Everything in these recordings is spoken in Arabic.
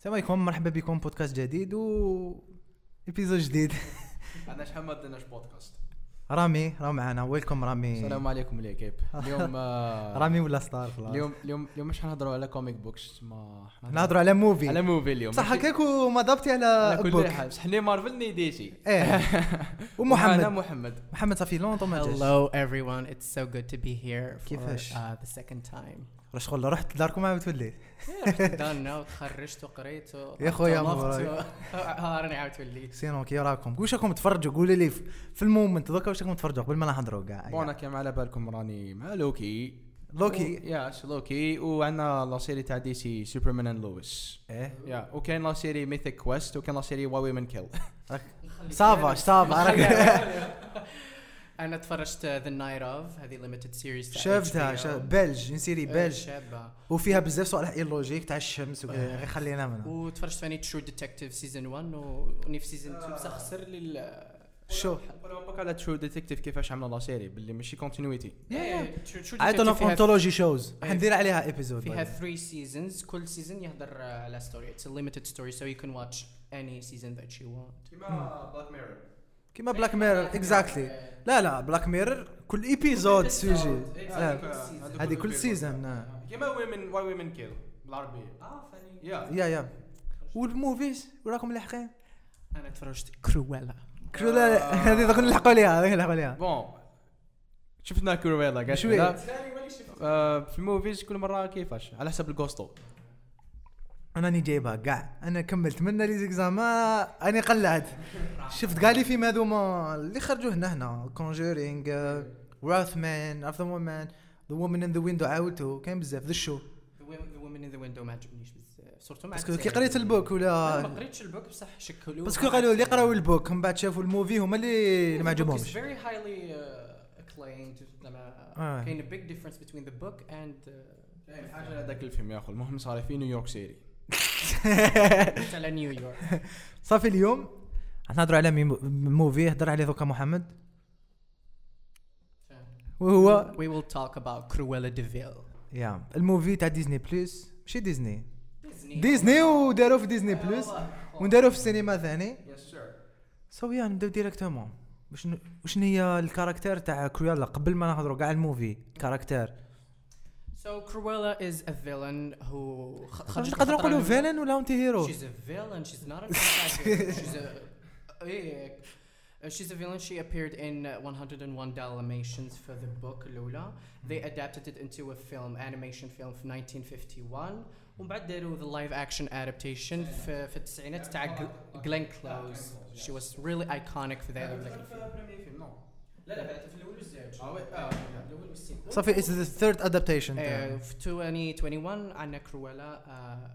السلام عليكم مرحبا بكم بودكاست جديد و episode جديد. عندنا شحال ما درناش بودكاست. رامي راه معنا welcome رامي. السلام عليكم l'équipe. اليوم آه، رامي ولا ستار خلاص اليوم اليوم اليوم مش حنهضروا على comic books ما حنهضروا نهضروا على movie على movie اليوم. صح هكاك وما ضبطي على على كل book حال. بصح حنا مارفل ني دي سي إيه. ومحمد. محمد. محمد ça fait longtemps ما جاش. Hello, everyone. It's so good to be here for كيفاش؟ uh, the second time. راه شغل رحت لداركم عاود تولي دانا وتخرجت وقريت يا خويا ها راني عاود وليت. سينو كي راكم؟ واش راكم تفرجوا قولوا لي في- المومنت دوكا واش راكم تفرجوا قبل ما نهضروا كاع بون كيما على بالكم راني مع لوكي. لوكي؟ ياس لوكي. وعندنا لا سيري تاع دي سي سوبرمان اند لويس إيه. يا وكاين لا سيري ميثيك كويست وكاين لا سيري واي ويمن كيل صافا صافا. أنا تفرجت ذا نايت اوف هذه ليميتد سيريز شفتها شا- بلج نسيري بلج. شابة. وفيها بزاف صوالح illogique تاع الشمس وكذا، غير خلينا منها. وتفرجت ثاني True Detective season 1 وني في season 2 بصح خسر لي شو؟ ولا بقى على True Detective كيفاش عملوا la série باللي ماشي إيه، True عيطوا فيها- anthology shows إيه. حندير عليها episode فيها 3 seasons. كل season يهدر آه، على story it's a limited story so you can watch any season that you want. كيما بلاك ميرور كيما بلاك ميرور اكزاكتلي لا لا Black Mirror كل episode sujet هذه كل سيزون كيما ويمن واي ويمن كيل بالعربية. آه فاني يا يا يا والموفيز وراكم لاحقين أنا تفرجت كرويلا كرولا هذه دوك نلحقوا ليها هذه نلحقوا ليها. بون شفنا كرويلا قاعد شوية. لا. آه، في الموفيز كل مرة كيفاش؟ على حسب الجوستو أنا جايبها. كاع أنا كملت. منها لي زيكزاما أنا قلعت. شفت كاع لي فيلم هذوما اللي خرجوا هنا هنا. كونجورينغ وراث مان عرفت وومن ذا وومن ان ذا ويندو عاودتو. كاين بزاف. ذا شو Woman in the Window ما عجبنيش بزاف. صورته مع باسكو. كي قريت البوك لا، ما ولا قريتش البوك بصح شكلوه. باسكو قالوا اللي قراو البوك. من بعد شافوا الموفي هما اللي اللي ما عجبهمش. very highly acclaimed. لما آه. كاين a big difference between the book and uh, كاين حاجة هذاك الفيلم يا اخو المهم صار في نيويورك سيتي على نيويورك صافي اليوم. نهضروا على movie. هضر عليه دوكا محمد. وهو will talk about Cruella de Vil. Yeah. ال movie تاع ديزني بلس ماشي ديزني. ديزني. وداروه في ديزني بلس ونداروه في السينما ثاني so yeah نبداو directement واش واش هي ال caractère تاع كرويلا قبل ما نهضروا؟ كاع ال movie caractère. So Cruella is a villain who خ- خرجت نقدروا خطرة نقولوا من- فيلن ولا انتي هيرو She's a villain. She's not an antagonist. she's a إيه. Uh, she's a villain. She appeared in uh, 101 Dalmatians for the book Lula. They adapted it into a film, animation film في 1951. ومن بعد داروا the live action adaptation في في التسعينات تاع Glenn Close. She was really iconic في ذاك ذاك الفيلم. لا لا بعد في الأول والزوج. الأول والسيكول. صافي اتس ذا ثيرد ادابتيشن آه، في 2021 عندنا كرويلا آه،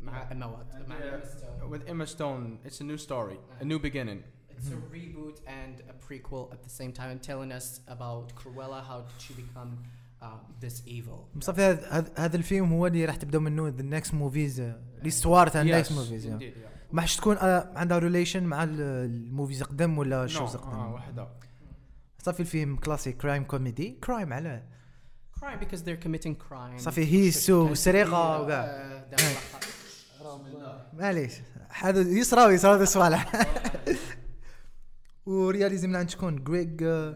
مع Emma what مع Yeah. Emma Stone. with Emma Stone it's a new story a new beginning It's a reboot and a prequel at the same time, and telling us about Cruella, how did she become um, this evil. صافي هذا- الفيلم هو اللي راح تبداو منه the next movies l'histoire تاع ال next movies. ما حش تكون آه، عندها relation مع ال- ال movies قدام ولا آه، قدام وحده صافي الفيلم classic crime comedy crime علاه Crime because they're committing crime. صافي هي so كان سرقة في، وكاع. لقب. معليش. هذا يصراو يصراو هذا الصوالح و réalisé من عند شكون Greg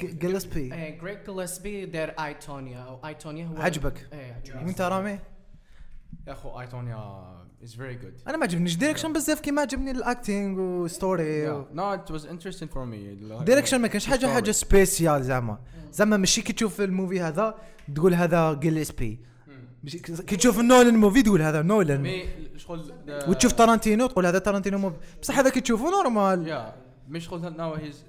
Gillespie Greg Gillespie. دار I, Tonya أو I, Tonya هو عجبك. عجبني. وانت رامي؟ يا أخو I, Tonya is very good. أنا ما عجبنيش. direction بزاف كيما عجبني ال acting و story no it was interesting for me. direction ما كانش حاجة حاجة spécial زعما. زعما ماشي كي تشوف ال movie هذا تقول هذا جيلسبي ماشي كي تشوف نولان movie تقول هذا نولان mais شغل وتشوف تارانتينو تقول هذا تارانتينو movie بصح هذا كي تشوفه normal yeah مش شغل now he's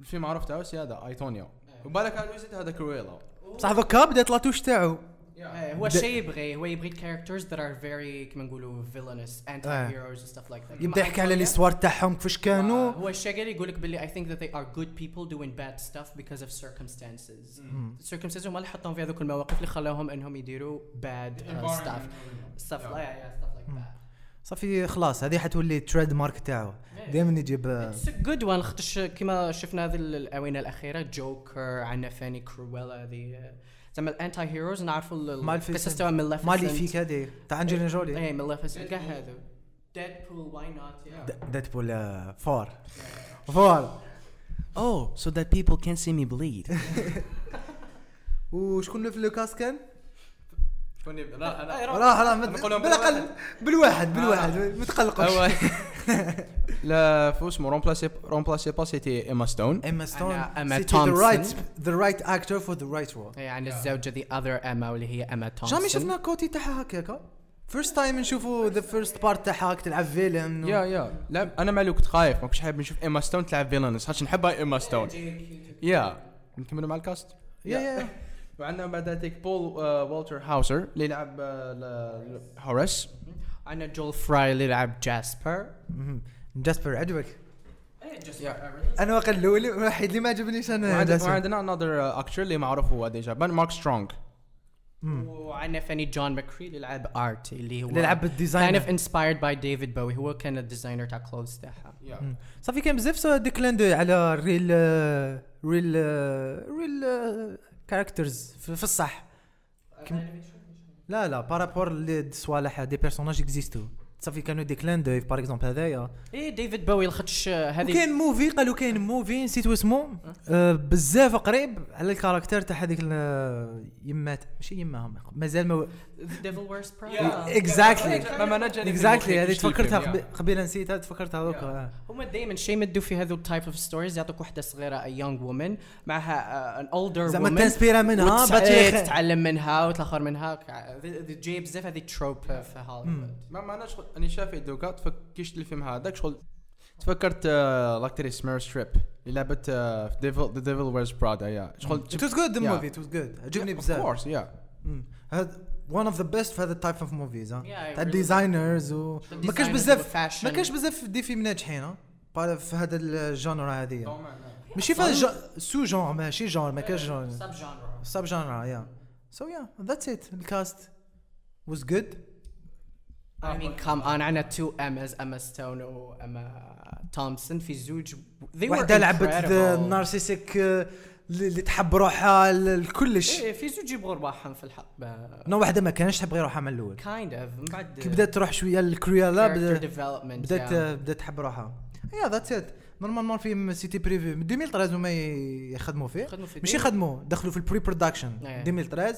الفيلم عرفت هاوس هذا I, Tonya وبالك هذا كرويلا بصح دوكا بدات la touche تاعو. آه، هو د- شيء يبغي هو يبغي characters that are very كما نقولوا villainous anti-heroes and stuff like that. يبدأ يحكي على l'histoire تاعهم كيفاش كانوا؟ هو الشيء قال يقول لك باللي I think that they are good people doing bad stuff because of circumstances. circumstances هما اللي حطهم في هذوك المواقف اللي خلاهم إنهم يديروا bad stuff. stuff like yeah, yeah, stuff like that. صافي خلاص هذه حتولي trademark تاعو دائما يجيب a good one. خاطرش كيما شفنا هذه الآونة الأخيرة جوكر عندنا فاني كرويلا هذه زعما ال anti-heroes نعرفوا. القصص تاع مالفيسنت مالفيك هذه تاع انجلينا جولي. eh مالفيسنت كاع هذو ديدبول واي نوت ديدبول فور. فور. Oh, so that people can see me bleed. وشكون اللي في لوكاس كان؟ أنا راح راح نقولهم بالاقل بالواحد. بالواحد ما تقلقوش لا فو اسمه رومبلاسي رومبلاسي با سيتي ايما ستون ايما ستون أما سيتي ذا رايت تومسون. ذا رايت اكتور فور ذا رايت رول يعني الزوجة ذا اذر اما واللي هي اما تومسون جامي شفنا كوتي تاعها هكاكا first time نشوفوا the first part تاعها تلعب villain yeah yeah. لا أنا مالي كنت خايف. ما كنتش حابب نشوف ايما ستون تلعب villains خاطش نحبها ايما ستون yeah. نكملوا مع ال cast؟ yeah yeah. وعندنا بعد تيك بول آه، والتر هاوسر اللي يلعب آه، هورس عندنا جول فراي اللي يلعب جاسبر جاسبر عجبك؟ جاسبر أنا واقع الأول الوحيد اللي ما عجبنيش انا وعندنا another actor اللي معروف هو ديجا بان مارك سترونج وعندنا فاني جون ماكري اللي يلعب ارتي اللي هو اللي لعب kind بال design of inspired by David Bowie هو كان ال designer تاع clothes تاعها. صافي كان بزاف des clins d'œil على real real real characters في في الصح. لا لا par rapport للصوالح des personnages existaient صافي كانوا des clins d'œil par exemple هذايا إيه ديفيد بوي لخدش هذه. وكاين movie قالوا كاين movie نسيت اسمه. آه. بزاف قريب على الكاركتر تاع هذيك يمات. ماشي يماهم مازال ما ديفل ويرز اكزاكتلي ما ما نجاني اكزاكتلي هذه تفكرتها قبي- قبيله نسيتها تفكرتها هذوك هما دائما شيء يمدوا في هذو التايب اوف ستوريز يعطوك وحدة صغيرة a young woman معها ان اولدر زعما تنسبيرا منها إيه، تتعلم منها وتلاخر منها. جاي بزاف هذه تروب في هوليوود. ما معناش شغل اني شافي دوكا تفك كيش الفيلم هذاك شغل تفكرت آه، l'actrice مير ستريب اللي لعبت آه، في devil the devil wears Prada yeah شغل It was good the Yeah. movie. It was good. عجبني of بزاف. course yeah one of the best في هذا ال type of movies ها تاع. ال designers و ما كانش بزاف. ما كانش بزاف des films ناجحين في هذا ال genre هذه. ماشي في ce genre ماشي genre ما كانش جونر sub genre sub genre yeah so yeah that's it ال cast was good. I mean come on. عندنا two Emmas Emma Stone و Emma Thompson في زوج وحده لعبت incredible. اللي تحب روحها لكلش إيه في زوج يبغوا رواحهم في الحق no وحدة ما كانش تحب غير روحها من الأول. Kind of. من بعد كي بدأت تروح شوية للكرويلا بدات بدات. بدأت تحب روحها. yeah that's it normalement فيلم c'était prévu من 2013 هما يخدموا فيه. خدموا في ماشي دي- خدموا دخلوا في ال pre production إيه. 2013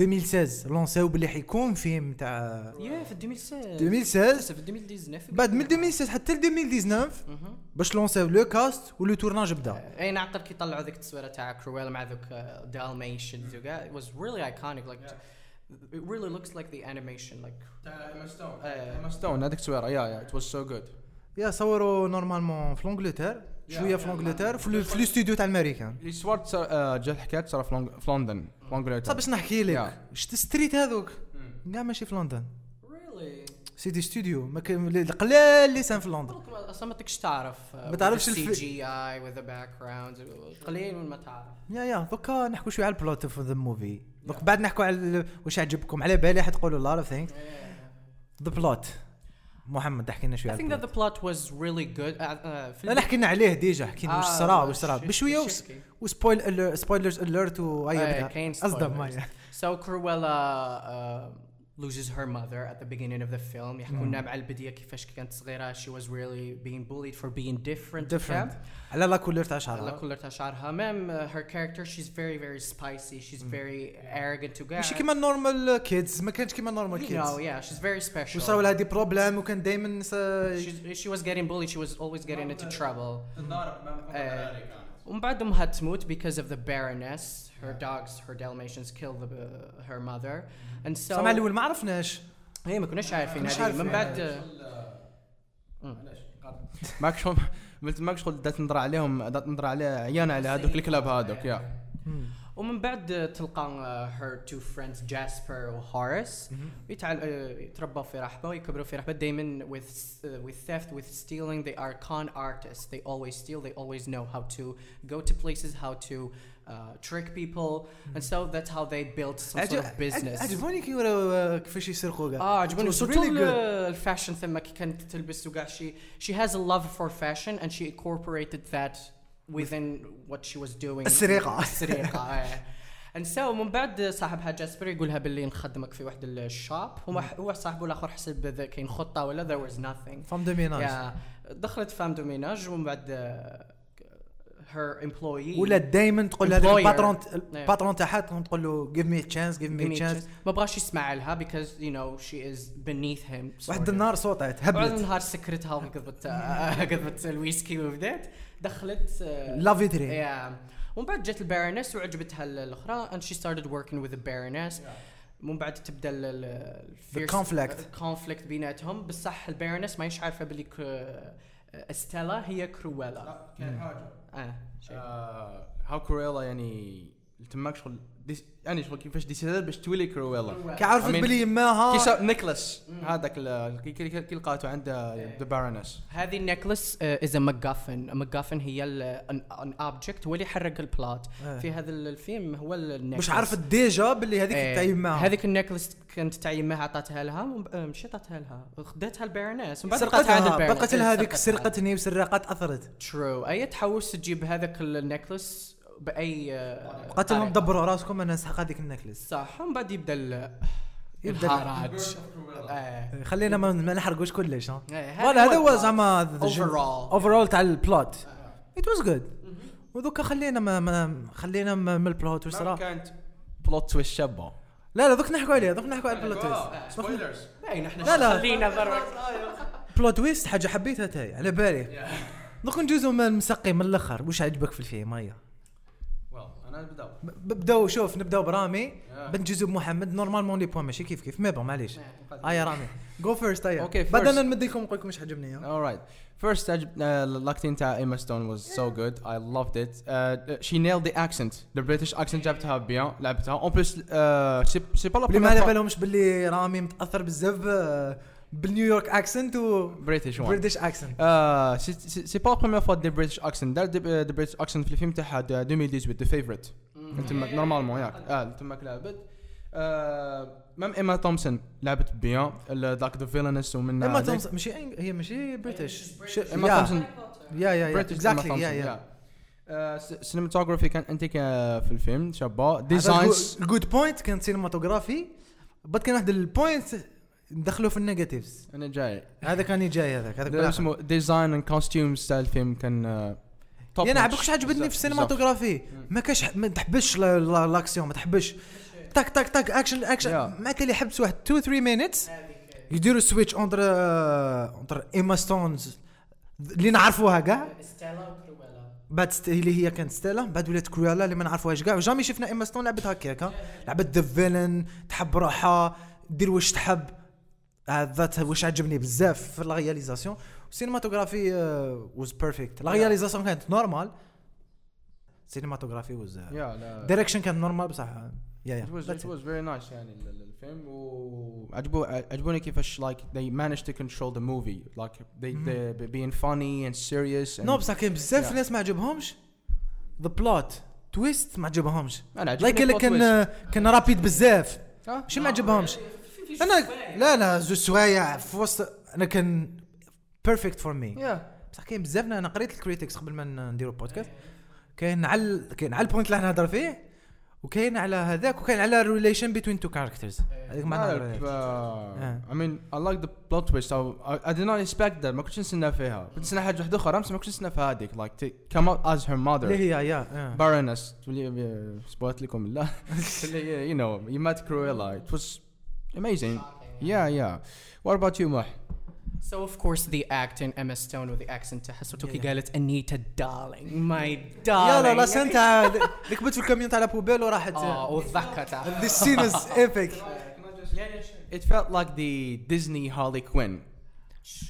2016 لانساو باللي حيكون فيلم تاع yeah في 2016 2016 في 2019 بعد من 2016 حتى ل 2019 مهم. باش لانساو le cast و le tournage بدا. أي نعقل كي طلعوا ذيك التصويرة تاع كرويلا مع ذوك dalmatians وكاع it was really iconic like it really looks like the animation like ايما ستون. ايما ستون هذيك التصويرة. yeah yeah it was so good yeah صوروا normalement في l'Angleterre شوية في l'Angleterre في الاستوديو تاع الامريكان اللي صورت صار- آه، جا الحكاية صار في لندن في لونجلترا صافي باش نحكي لك. شفت ستريت هذوك؟ كاع ماشي في لندن. Really? سيتي ستوديو ما كان قلال اللي سان في لندن. أصلا ما تكش تعرف. ما تعرفش السي جي اي وذ باك جراوند قليل من ما تعرف. يا يا دوكا نحكوا شوية على البلوت اوف ذا موفي دوك بعد نحكوا على واش عجبكم. على بالي حتقولوا لار اوف ثينكس ذا بلوت محمد احكي لنا شوية I think that the plot was really good. Uh, uh, لا لا حكينا عليه déjà حكينا واش آه، صرا واش صرا. بشويه. و spoil spoilers alert وأي آه، أصدم So Cruella uh, loses her mother at the beginning of the film يحكوا لنا مع البداية كيفاش كانت صغيرة she was really being bullied for being different different على لا couleur تاع على شعرها كل تاع شعرها même uh, her character she's very very spicy she's very arrogant to ماشي كيما ال normal kids ما كانش كيما ال normal you know kids yeah she's very special وصراو لها des problèmes وكان دائما she was getting bullied she was always getting into trouble آه، ومن بعد امها تموت because of the baroness her dogs her dalmatians kill the, uh, her mother. And so سامع الأول ما عرفناش. هي ما كناش عارفين هذه. من. بعد ماك شغل قلت ماك شغل دات نضرع عليهم دات نضرع على عيان على هذوك الكلاب هذوك yeah. ومن بعد تلقى uh, her two friends جاسبر وهوريس يتعل... uh, يتربوا في رحبه ويكبروا في رحبه دائما with uh, with theft with stealing they are con artists they always steal they always know how to go to places how to uh, trick people and so that's how they build some sort of business عجبوني كي وراو كيفاش يسرقوا كاع اه عجبني It was سورتو really ال- good. الفاشن ثم كي كانت تلبس وكاع شي she has a love for fashion and she incorporated that within what she was doing. السرقة. السرقة آه. and so من بعد صاحبها جاسبر يقولها باللي نخدمك في واحد ال shop. هو هو صاحبه الآخر حسب كاين خطة ولا there was nothing. femme de ménage دخلت femme de ménage ومن بعد her employee ولا دائما تقول Employer. ال patron. ال patron تاعها تقول له give me chance give me chance ما بغاش يسمع لها because you know she is beneath him. واحد. النهار صوتت بعد هبلت النهار سكرتها وقضبت قضبت الويسكي وبدات. دخلت آه، لا فيتري yeah. ومن بعد جات البارونس وعجبتها ال- الأخرى and she started working with the baroness. من بعد تبدأ conflict. الكونفليكت بيناتهم. بصح البارونس ما عارفة باللي ك- استيلا هي كرويلا كان حاجة آه. هاو كرويلا يعني تماك شغل ديس يعني شغل كيفاش ديسيدات باش تولي كرويلا. كي عرفت بلي كي يماها سا- نيكلاس. هذاك ال- كي- كي كي لقاتو عند ذا بارونس هذه النكلس از ماجافن ماجافن هي ان اوبجكت هو اللي يحرك البلات آه. في هذا الفيلم هو النكلس مش عارفة ديجا باللي هذيك إيه، تاع يماها هذيك النكلس كانت تاع يماها عطاتها لها آه، مش عطاتها لها. خدتها البارونيس ومن بعد عطاتها عند سرقتها البارونيس. بقت لها هذيك سرقتها. سرقتني وسرقت أثرت. ترو أي تحوس تجيب هذاك النكلس بأي آه، قالت لهم طريقة. دبروا راسكم أنا نسحق هذيك النكلس. صح ومن بعد يبدأ ال- يبدأ الهراج آه. خلينا ما ما نحرقوش كلش ها. إيه، voilà هذا هو. زعما. overall تاع ال plot it was good ودوكا خلينا ما, ما خلينا ما- من ال plot واش صرا؟ كانت plot twist شابة. لا لا دوك نحكوا عليه دوك نحكوا على ال plot twist spoilers باين إحنا لا، لا. خلينا برا. plot twist حاجة حبيتها تاي على بالي. دوك نجوزو من مسقي من الأخر. واش عجبك في الفيلم هيا؟ أنا نبداو شوف نبداو برامي آه. بنجوزو بمحمد normalement les points ماشي كيف كيف mais bon معليش هيا رامي go first هيا Okay, بعد. أنا نمد لكم نقول لكم إيش عجبني. First, uh, l'acting تاع Stone was so good. I loved it. Uh, she nailed the accent. The British accent جابتها bien. لعبتها. En plus, uh, c'est c'est pas la بلي ما على. بالهمش باللي رامي متأثر بزاف بال New York accent و one. British accent c'est pas la première fois des British accent. دار the British accent في الفيلم تاعها د- 2018 The Favorite. تماك normalement ياك. آه تماك لعبت. même ايما تومسون لعبت bien ذاك the villains ومن ذاك- تومسون ماشي هي ماشي British ايما تومسون يا يا يا بريتش اكزاكتلي يا يا سينماتوجرافي كان انتيك في الفيلم شابه designs ال good point كان cinematography بعد كان واحد ال point ندخلوا في ال negatives. أنا جاي. هذا كان جاي هذاك. هذاك. اسمه design and costumes تاع الفيلم كان آه، top يعني notch. عبك عجبتني في ال cinematography؟ ما كاش ما تحبش لا- لا- l'action ما تحبش. تاك تاك تاك action action. ما كان اللي يحبس واحد. 2 3 minutes يديروا switch entre entre ايما ستونز اللي نعرفوها كاع. بعد ست... اللي هي كانت ستيلا بعد ولات كرويلا اللي ما نعرفوهاش كاع. jamais شفنا ايما ستون لعبت هكاك. لعبت the villain تحب روحها دير واش تحب. هذا واش عجبني بزاف في ال réalisation ال cinematography was perfect ال réalisation كانت normal ال cinematography was la direction كانت normal بصح yeah yeah it. was very nice يعني ال- ال- الفيلم وعجبو عجبوني كيفاش like they managed to control the movie. Like they they be- being funny and serious and no بصح كاين بزاف. ناس ما عجبهمش the plot twist ما عجبهمش أنا عجبني like كان كان rapide بزاف. ماشي ما عجبهمش أنا لا لا زوج سوايع في وسط أنا كان perfect for me Yeah. بصح كاين بزاف أنا قريت ال critics قبل ما نديروا البودكاست كاين على كاين على ال point اللي نهضر فيه وكاين على هذاك وكاين على ال relation بين two characters هذيك ما لا، نهضر ب- عليها. I mean I like the plot twist. So I, I did not expect that. ما كنتش نستنى فيها. كنت نستنى حاجة واحدة أخرى بس ما كنتش نستنى في هذيك. Like to come out as her اللي mother هي يا. Baroness. تولي سبويت لكم. لا. اللي هي you know you met Cruella. it was amazing yeah yeah what about you مح So of course the acting Emma Stone with the accent تاعها صوتو كي قالت Anita darling my darling يا لا لا سنتا ركبت في الكاميون تاع لابوبيل وراحت اه والضحكة تاعها This scene is epic. it felt like the Disney Harley Quinn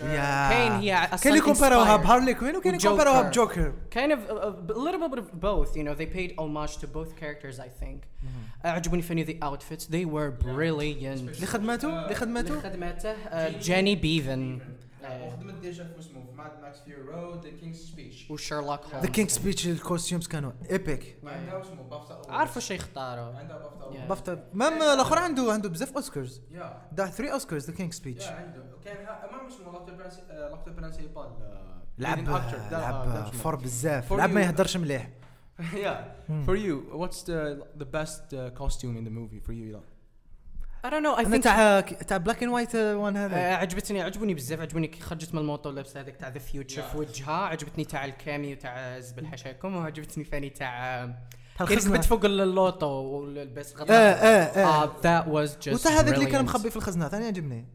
yeah كاين هي أصلاً كاين اللي كومباروها inspired. بهارلي كوين وكاين اللي وجوكر. كومباروها بجوكر kind of a, a little bit of both you know they paid homage to both characters I think. عجبوني فني the outfits they were brilliant. اللي خدماتو اللي خدماتو اللي خدمته جيني بيفن خدمت déjà في اسمه في Mad Max Fury Road The King's Speech و Sherlock the Holmes King Speech ال costumes كانوا epic عندها اسمه بافتا عارفه شي يختاروا. عندها BAFTA. BAFTA même الآخر عنده عنده بزاف Oscars yeah دا 3 Oscars The King Speech yeah عنده. كان ها- ما اسمه l'acteur principal لعب uh, لعب fort بزاف. لعب ما. يهدرش مليح. Yeah. For you, what's the the best uh, costume in the movie for you? I don't know I أنا think تاع تاع black and white one هذا. آه، عجبتني عجبوني بزاف عجبوني كي خرجت من الموطو لابسة هذاك تاع the future في وجهها عجبتني تاع الكاميو تاع زبل حشاكم وعجبتني ثاني تاع. ركبت فوق اللوطو ولبس غطاء آه آه آه. آه that was just وتا هذاك اللي كان. مخبي في الخزنة ثاني عجبني.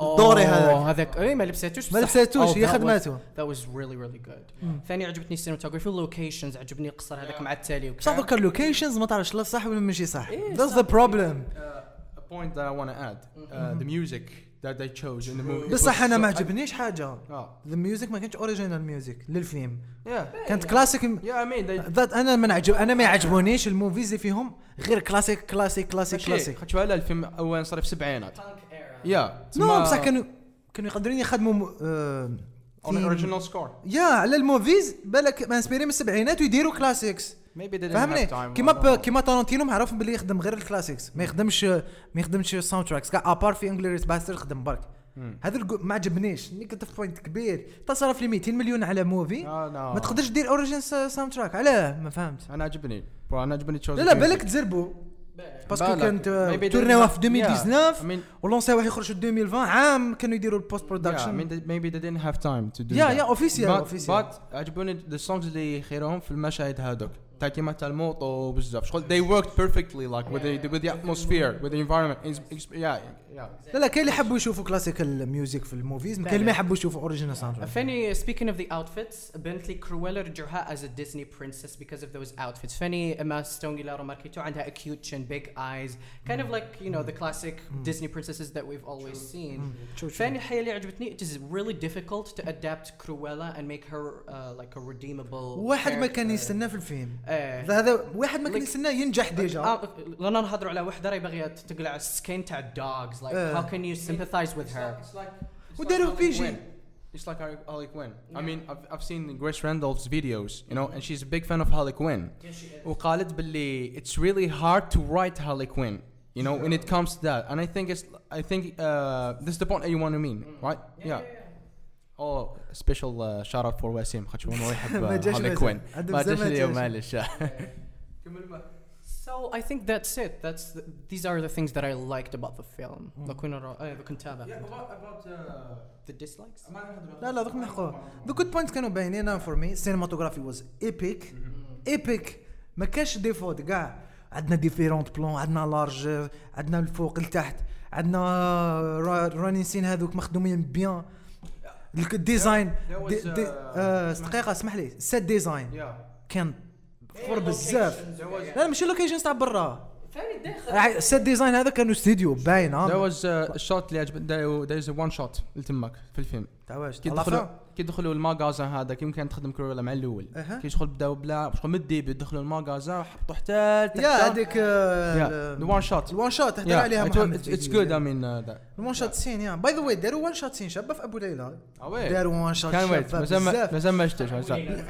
ال doré هذاك. هذاك اي ما لبساتوش ما. لبساتوش هي that was- خدماته that was really really good. ثاني عجبتني ال cinematography ال locations عجبني القصر هذاك مع التالي بصح وكذا. دوكا ال locations ما تعرفش لا صح ولا ماشي صح. إيه، that's صح. the problem Uh, a point that I want to add: uh, the music that they chose in the movie. بصح أنا ما عجبنيش حاجة. the music ما كانتش original music للفيلم. Yeah, كانت classic yeah. I mean, they. ذات أنا ما نعجب أنا ما يعجبونيش ال movies اللي فيهم غير كلاسيك كلاسيك كلاسيك كلاسيك خاطش لا الفيلم اول صار في السبعينات. you know بصح كانوا كانوا يقدرون يخدموا آه، un. original score yeah على ال movies بالك مانسبيري من السبعينات ويديروا classics فهمني؟ كيما. كيما تارانتينو معروف باللي يخدم غير ال classics ما يخدمش ما يخدمش soundtracks كاع à part في Inglourious Basterds خدم برك. هذا ما عجبنيش. في point كبير. تصرف لي 200 مليون على movie آه،. ما تقدرش دير original soundtrack علاه ما فهمت. أنا عجبني. أنا عجبني لا لا بالك تزربوا parce que. كانت didn't في have- 2019 yeah. I mean, ولونسي واحد يخرج في 2020 عام كانوا يديروا ال post production maybe they didn't have time to do yeah. yeah officiel officiel but عجبوني the songs اللي خيرهم في المشاهد هذوك They worked perfectly like with the with the atmosphere, with the environment. Yeah, لا لا كاين اللي يحبوا يشوفوا classical music في ال movies كاين اللي ما يحبوا يشوفوا original soundtrack فاني speaking of the outfits بانت لي كرويلا رجعوها as a Disney princess because of those outfits. فاني ايما ستون يلا ماركيتو عندها cute chin big eyes. Kind of like you know the classic Disney princesses that we've always seen. فاني الحقيقة اللي عجبتني it is really difficult to adapt Cruella and make her uh, like a redeemable واحد ما كان. يستناه في الفيلم. هذا واحد ما كان يستناه ينجح déjà. آه، لنا نهضروا على وحده راهي باغيه تقلع السكين تاع الدوجز like آه. how can you sympathize with her It's like, it's وداروا like في Harley شيء. Quinn. It's like Harley Harley Quinn. I mean, I've, I've seen Grace Randolph's videos, you know, and she's a big fan of Harley Quinn. وقالت باللي it's really hard to write Harley Quinn, you know, when it comes to that. And I think it's, I think uh, this is the point that you want to mean, right? Yeah. Oh, special uh, shout out for Wasim خاطش هو يحب ما uh, جاش Harley واسم. Quinn. عندهم ما زمان جاش اليوم جاش. معلش. So I think that's it. That's the, these are the things that I liked about the film. لو كنا را- آه، كنت تابع. about The dislikes? لا لا دوك نحكوا the good point كانوا باينين for me ال cinematography was epic epic ما كاش défauts كاع عندنا différents plans عندنا large عندنا الفوق لتحت عندنا running scene هذوك مخدومين bien ال design was, uh, آه، دقيقة اسمح لي. set design Yeah. كان fort بزاف. لا ماشي locations تاع برا. ثاني داخل. ال set design هذا كانوا استديو باين was uh, a shot اللي عجب there there is a one shot اللي تماك في الفيلم. تاع واش كي دخلوا؟ كي دخلوا ال magasin هذا كي كان تخدم كرويلا مع الأول. كي شغل بداو بلا شغل من ال début دخلوا ال magasin حطوا حتى يا هذيك the one shot ال one shot تهدر عليها محمد it's good I mean ال one shot scene yeah by the way داروا one shot scene شابة في أبو ليلى. داروا one shot can wait مازال مازال ما شفتش مازال.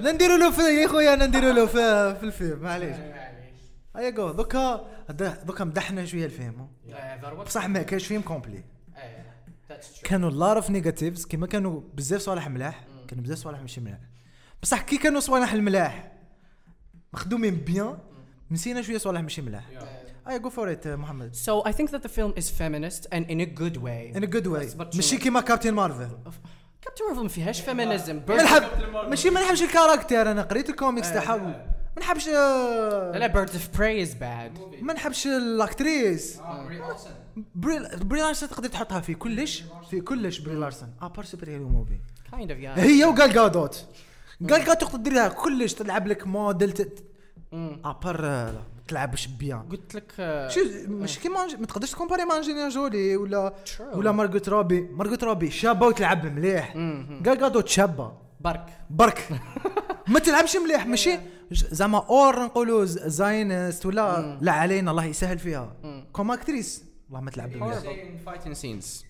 لا نديروا له في يا خويا أنا نديروا له في في الفيلم معليش. هيا جو دوكا دوكا مدحنا شوية الفيلم بصح ما كانش فيلم complet كانوا a lot of negatives كيما كانوا بزاف صوالح ملاح كانوا بزاف صوالح ماشي ملاح بصح كي كانوا صوالح الملاح مخدومين bien نسينا شوية صوالح ماشي ملاح هيا go for it محمد So I think that the film is feminist and in a good way. in good way ماشي كيما كابتن مارفل كابتن مارفل ما فيهاش feminism ماشي ما نحبش ال character أنا قريت الكوميكس تاعها. ما نحبش لا لا Birds of Prey is bad ما نحبش ال actrice بري بري لارسن تقدر تحطها في كلش في كلش بري لارسن à part superhero movie kind of yeah هي وقال جادوت قال جادوت تقدر ديرها كلش تلعب لك modèle à part آه، تلعبش bien قلت لك آه، شو مش كيما ما تقدرش تكومباري مع انجلينا جولي ولا. ولا مارغوت روبي مارغوت روبي شابة وتلعب مليح. قال جادوت شابة. برك. برك. ما تلعبش مليح ماشي؟ زعما اور نقولوا Zionist ولا لا علينا الله يسهل فيها. comme actrice والله ما تلعب مليح. Fighting scenes.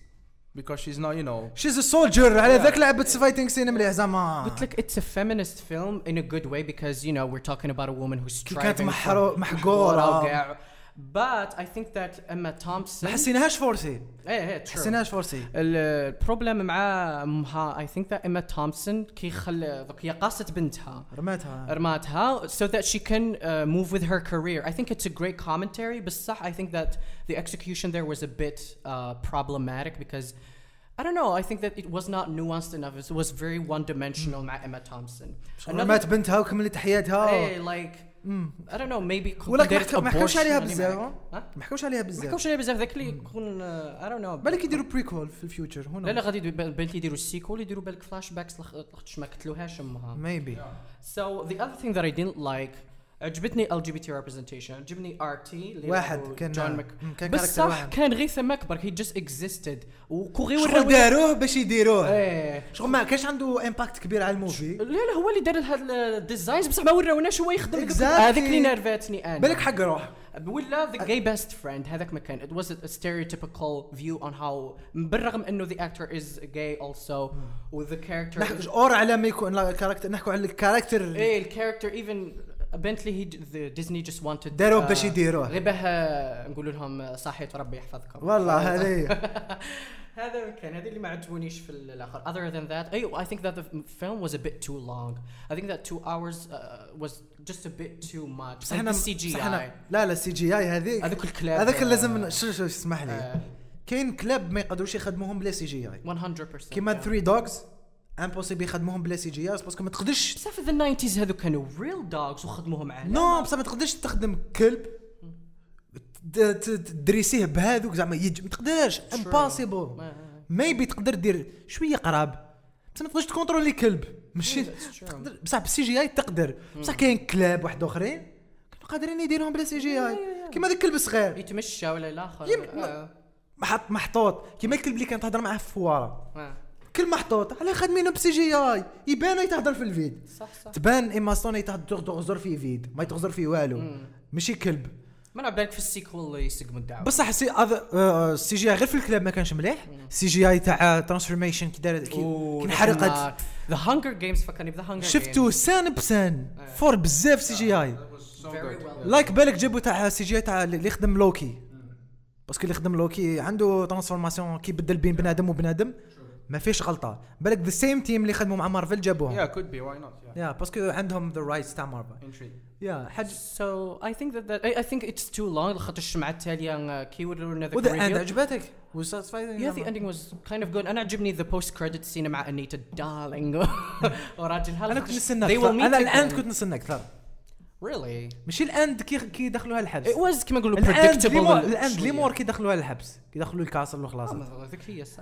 Because she's not you know. she's soldier على ذاك لعبت fighting scene مليح زعما. قلت لك it's a feminist film in a good way because you know we're talking about a woman who's striving كانت محرو- محقورة. وكاع. but I think that Emma Thompson ما حسيناهاش فورسي ايه ايه true. حسيناهاش فورسي البروبلم مع امها I think that Emma Thompson كي خل دوك هي قاصت بنتها رماتها رماتها so that she can uh, move with her career. I think it's a great commentary بصح I think that the execution there was a bit uh, problematic because I don't know. I think that it was not nuanced enough. It was very one-dimensional مع Emma Thompson. رمات بنتها وكملت حياتها Hey, like مم. I don't know. Maybe كون ولك دارت ما حكوش عليها بزاف؟ ما حكوش عليها ما بزاف حكوش عليها بزاف ذاك اللي يكون I don't know. بالك يديروا بريكول في ال future لا هنا لا غادي يديروا- بالك يديروا ال sequel يديروا بالك flashbacks لخاطش ما قتلوهاش امها. maybe So the other thing that I didn't like عجبتني LGBT representation عجبني Artie اللي واحد كان جون مك كان character بصح واحد. كان غير برك he just existed وكوغي شغل داروه باش يديروه. إيه. شغل ما كانش عنده impact كبير على ال movie. لا لا هو اللي دار هاد ال designs بصح ما وراوناش هو يخدم. هذيك اللي نرفاتني أنا. بالك حق روح ولا the gay best friend هذاك ما كان. It was a stereotypical view on how بالرغم إنه the actor is gay also و the character نحكي اور على ما يكون لا character نحكوا على ال character إيه ال character even بنتلي هي the Disney just wanted داروه uh, باش يديروه غير باه نقولوا لهم صحيت وربي يحفظكم. والله هذه هذا كان هذه اللي ما عجبونيش في الآخر. Other than that I I think that the film was a bit too long. I think that two hours uh, was just a bit too much. إحنا the CGI بس إحنا لا لا ال CGI هذيك هذوك الكلاب هذاك آه، لازم شو شو اسمح لي. آه، كاين كلاب ما يقدروش يخدموهم بلا CGI 100% كيما yeah. three dogs impossible يخدموهم بلا CGI parce que ما تقدرش بصح في the 90s هذو كانوا real dogs وخدموهم على no بصح ما تقدرش تخدم كلب تدريسيه بهذوك زعما يج ما تقدرش impossible maybe تقدر دير شوية قراب. بصح ما تقدرش تكونترولي كلب ماشي؟ بصح بال CGI تقدر. بصح كاين كلاب واحد آخرين كانوا قادرين يديروهم بلا CGI كيما ذاك الكلب الصغير يتمشى ولا الآخر. محط محطوط. كيما الكلب اللي كانت تهضر معاه في الفواره آه. كل محطوط على خادمينه ب CGI؟ يبان يتهضر في ال vide. صح صح. تبان إيما ستون يتهضر تغزر فيه vide ما يتغزر فيه والو. ماشي كلب. ما أنا بالك في ال sequel يسقموا الدعوة. بصح سي ال CGI غير في الكلاب ما كانش مليح. CGI تاع transformation كي دارت كي كي انحرقت. The Hunger Games فكرني بذا هانجر شفتو سان بسان. fort بزاف CGI. like بالك جابوا تاع CGI تاع اللي يخدم لوكي. parce que اللي يخدم لوكي عنده transformation كي بدل بين بنادم وبنادم. ما فيش غلطة بالك the same team اللي خدموا مع مارفل جابوهم Yeah, could be. Why not? Yeah. yeah parce que عندهم the rights تاع مارفل. يا حاجة So I think that, that I, I think it's too long خاطر الشمعة التالية كي ذاك و the end. عجبتك was satisfying Yeah, the ending was kind of good. أنا عجبني the post credit scene مع أنيتا دارلينج وراجلها أنا كنت نستنى أنا ال end again. كنت نستنى أكثر Really? ماشي ال end كي كي دخلوها الحبس. It was كما نقولوا ال end شوية. ال end ليمور كي دخلوها الحبس. كي دخلوا ال castle وخلاص آه،.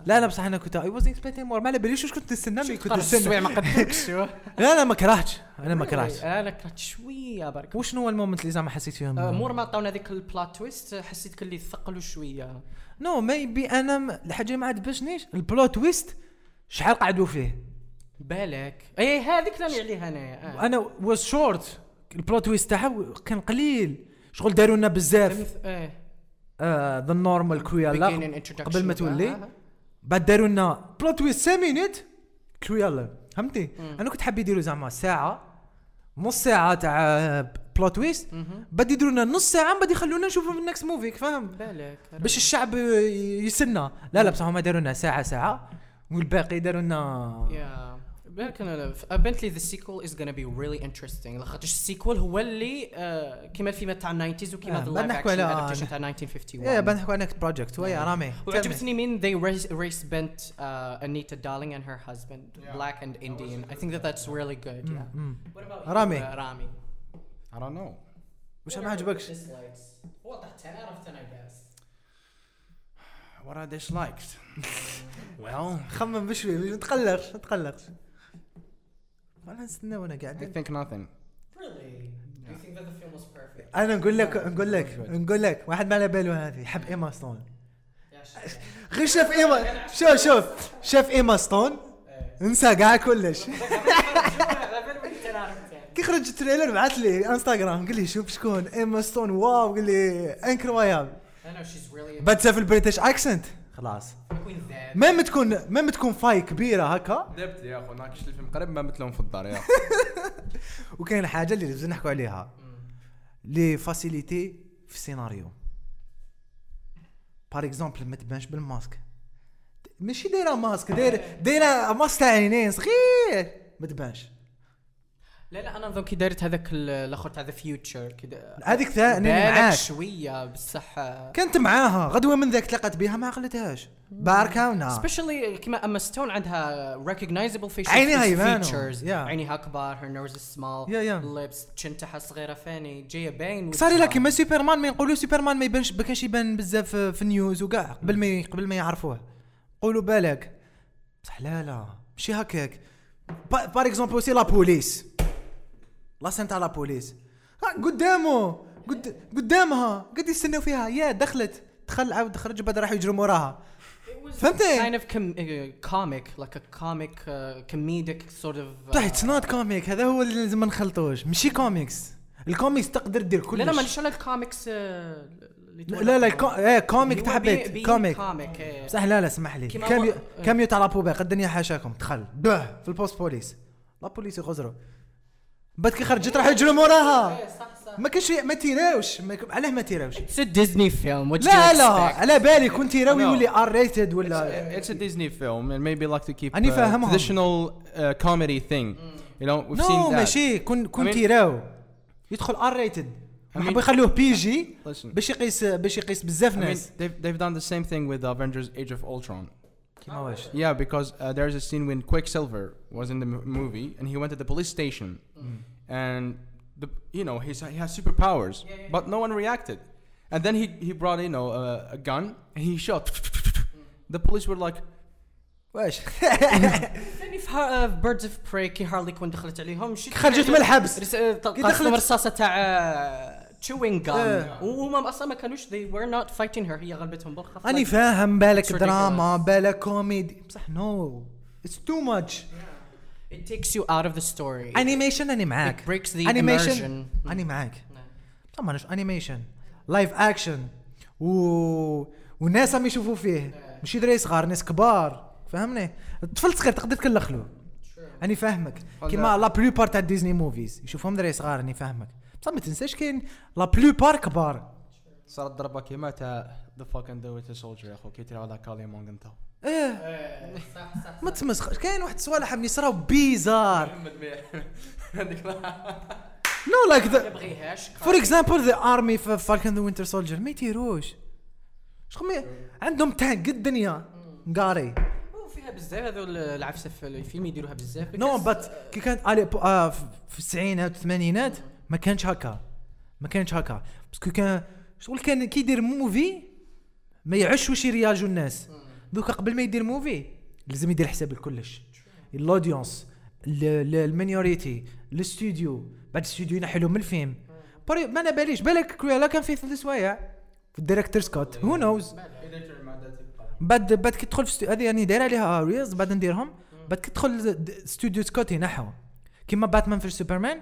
لا لا بصح أنا كنت I was expecting more ما على باليش واش كنت نستنى؟ mais كنت نستنى. ما قدرتش لا لا ما كرهتش. أنا ما كرهتش. أنا كرهت شوية برك. وشنو هو ال moment اللي زعما حسيت فيهم؟ آه، مور ما عطاونا ذيك ال plot twist حسيت كلي ثقلوا شوية. no maybe أنا الحاجة ما عجبتنيش. ال plot twist شحال قعدوا فيه؟ بالك. اي هذيك راني عليها انايا آه. أنا was short ال plot twist تاعها كان قليل. شغل داروا لنا بزاف. إيه. the normal كرويلا قبل ما تولي. آه. بعد داروا لنا plot twist cinq minutes Cruella فهمتي. أنا كنت حاب يديروا زعما ساعة نص ساعة تاع plot twist مهم. بعد يديروا لنا نص ساعة بعد يخلونا نشوفوا في ال next movie فاهم؟ بالك باش الشعب يسنى. لا لا بصح هما داروا لنا ساعة ساعة والباقي داروا لنا بالك انا بنتلي ذا سيكول از gonna be really interesting لاخاطش السيكول هو اللي آه، كيما الفيلم تاع 90s وكيما آه، ذا بعد لايف نحكوا اكشن على- ادابتيشن تاع 1951 يا بعد نحكوا عن نكست بروجكت ويا رامي وعجبتني مين they race, race bent uh, Anita Darling and her husband black and Indian I think that that's really good yeah مم. what about رامي. you, uh, رامي I don't know. وش ما عجبكش dislikes what 10 out of 10 I guess What I disliked. well, خمم بشوي ما تقلقش ما تقلقش أنا نستنى وأنا I قاعد think nothing. really? Do you think that the film was perfect? أنا نقول لك نقول لك نقول لك واحد ما على باله هذه يحب إيما ستون. غير شاف ايما شوف شوف. شاف إيما ستون؟ انسى كاع كلش. كي خرج ال trailer بعث لي انستغرام قال لي شوف شكون إيما ستون. واو قال لي incroyable بعد في ال British accent خلاص. même تكون même تكون فاي كبيرة هكا. دبت يا أخو ناكش الفيلم قريب ما مثلهم في الدار يا وكاين حاجة اللي لازم نحكوا عليها. les facilités في السيناريو par exemple ما تبانش بالماسك ماشي دايرة ماسك دايره دايرة ماسك تاع عينين صغير. ما تبانش لا لا أنا نظن كي دارت هذاك ال- الأخر تاع the future كذا هذيك ثاني معاك. شوية بصح. كنت معاها غدوة من ذاك تلاقت بها ما عقلتهاش باركاونا specially كيما اما ستون عندها recognizable facial عينيها Yeah. عينيها كبار small Yeah, yeah. lips chin تاعها صغيرة فاني جاية باين صار لها. كيما سوبرمان ما يقولوا سوبرمان ما يبانش ما كانش يبان بزاف في ال news وكاع قبل ما قبل ما يعرفوه. قولوا بالك. بصح لا لا. ماشي هكاك. pa- par exemple c'est la police la scène تاع la police. ها، قدامه. قد قدامها. قد يستناو فيها. يا دخلت. دخل عاود خرج بعد راح يجروا وراها فهمتي؟ kind of com- uh, comic. Like a comic uh, comedic sort of بصح it's not comic هذا هو اللي لازم ما نخلطوش. ماشي comics ال comics تقدر دير كلش لا لا مانيش على الكوميكس آه، اللي لا لا. إيه comic تاع comic comic. بصح لا لا اسمح لي. كاميو هو- كاميو تاع la poubelle قد الدنيا حاشاكم. دخل. به في ال poste police. la police يغزروا. بعد كي خرجت راح يجرم وراها. ما كاينش ما تيراوش علاه ما تيراوش c'est Disney film لا لا على بالي كون تيراو يولي R-rated ولا it's a Disney film and maybe like to keep اني فاهمهم. traditional كوميدي ثينج يو نو وي سين ذات ماشي. كون كون تيراو. يدخل ار ريتد حبوا يخلوه بي جي باش يقيس باش يقيس بزاف ناس ديف دان ذا سيم ثينج وذ افنجرز ايج اوف اولترون كيما واش Yeah, because uh, there's a scene when Quicksilver was in the m- movie and he went to the police station and the you know he's, he has superpowers, but no one reacted. And then he, he brought you know uh, a gun and he shot. the police were like, واش ثاني في ها- في بيردز اوف براي كي هارلي كون دخلت عليهم شي خرجت من الحبس رس- آه، كي طلقت دخلت- رصاصه تاع chewing gum إيه. وهما أصلا ما كانوش they were not fighting her. هي غلبتهم بالخف like- فاهم بالك دراما. بالك كوميدي. بصح no it's too much it takes you out of the story. animation اني معاك. it breaks the animation immersion. اني معاك. طبعا animation live action و والناس راهم يشوفوا فيه. ماشي دراري صغار ناس كبار. فهمني؟ الطفل صغير تقدر تكلخ له أني فاهمك. كيما la plupart تاع Disney movies يشوفهم دراري صغار أني فاهمك. بصح ما تنساش كاين la plupart كبار صارت ضربة كيما تاع the fucking do it a soldier يا أخو كي ترى على Karli Morgenthau. إيه. ما تمسخ كاين واحد الصوالح اللي صراو bizarre. no like the for example the army في Falcon the Winter Soldier ما يطيروش شغل ما- عندهم tank قد الدنيا. مقاري فيها بزاف هذول العفسه في الفيلم يديروها بزاف. no but كي كانت آه في في التسعينات والثمانينات ما كانش هكا. ما كانش هكا. parce que كان شغل كان كي يدير movie ما يعش واش يرياجوا الناس. دوكا قبل ما يدير movie لازم يدير حساب لكلش. ال audience ال minority الاستوديو بعد الاستوديو ينحي لهم الفيلم. بري ما أنا باليش. بالك Cruella كان فيه ثلاث سوايع. في ال director's cut who knows بعد بعد كي تدخل في. هذه يعني داير عليها reels بعد نديرهم. بعد كي تدخل studio's cut ينحوا كيما باتمان في سوبرمان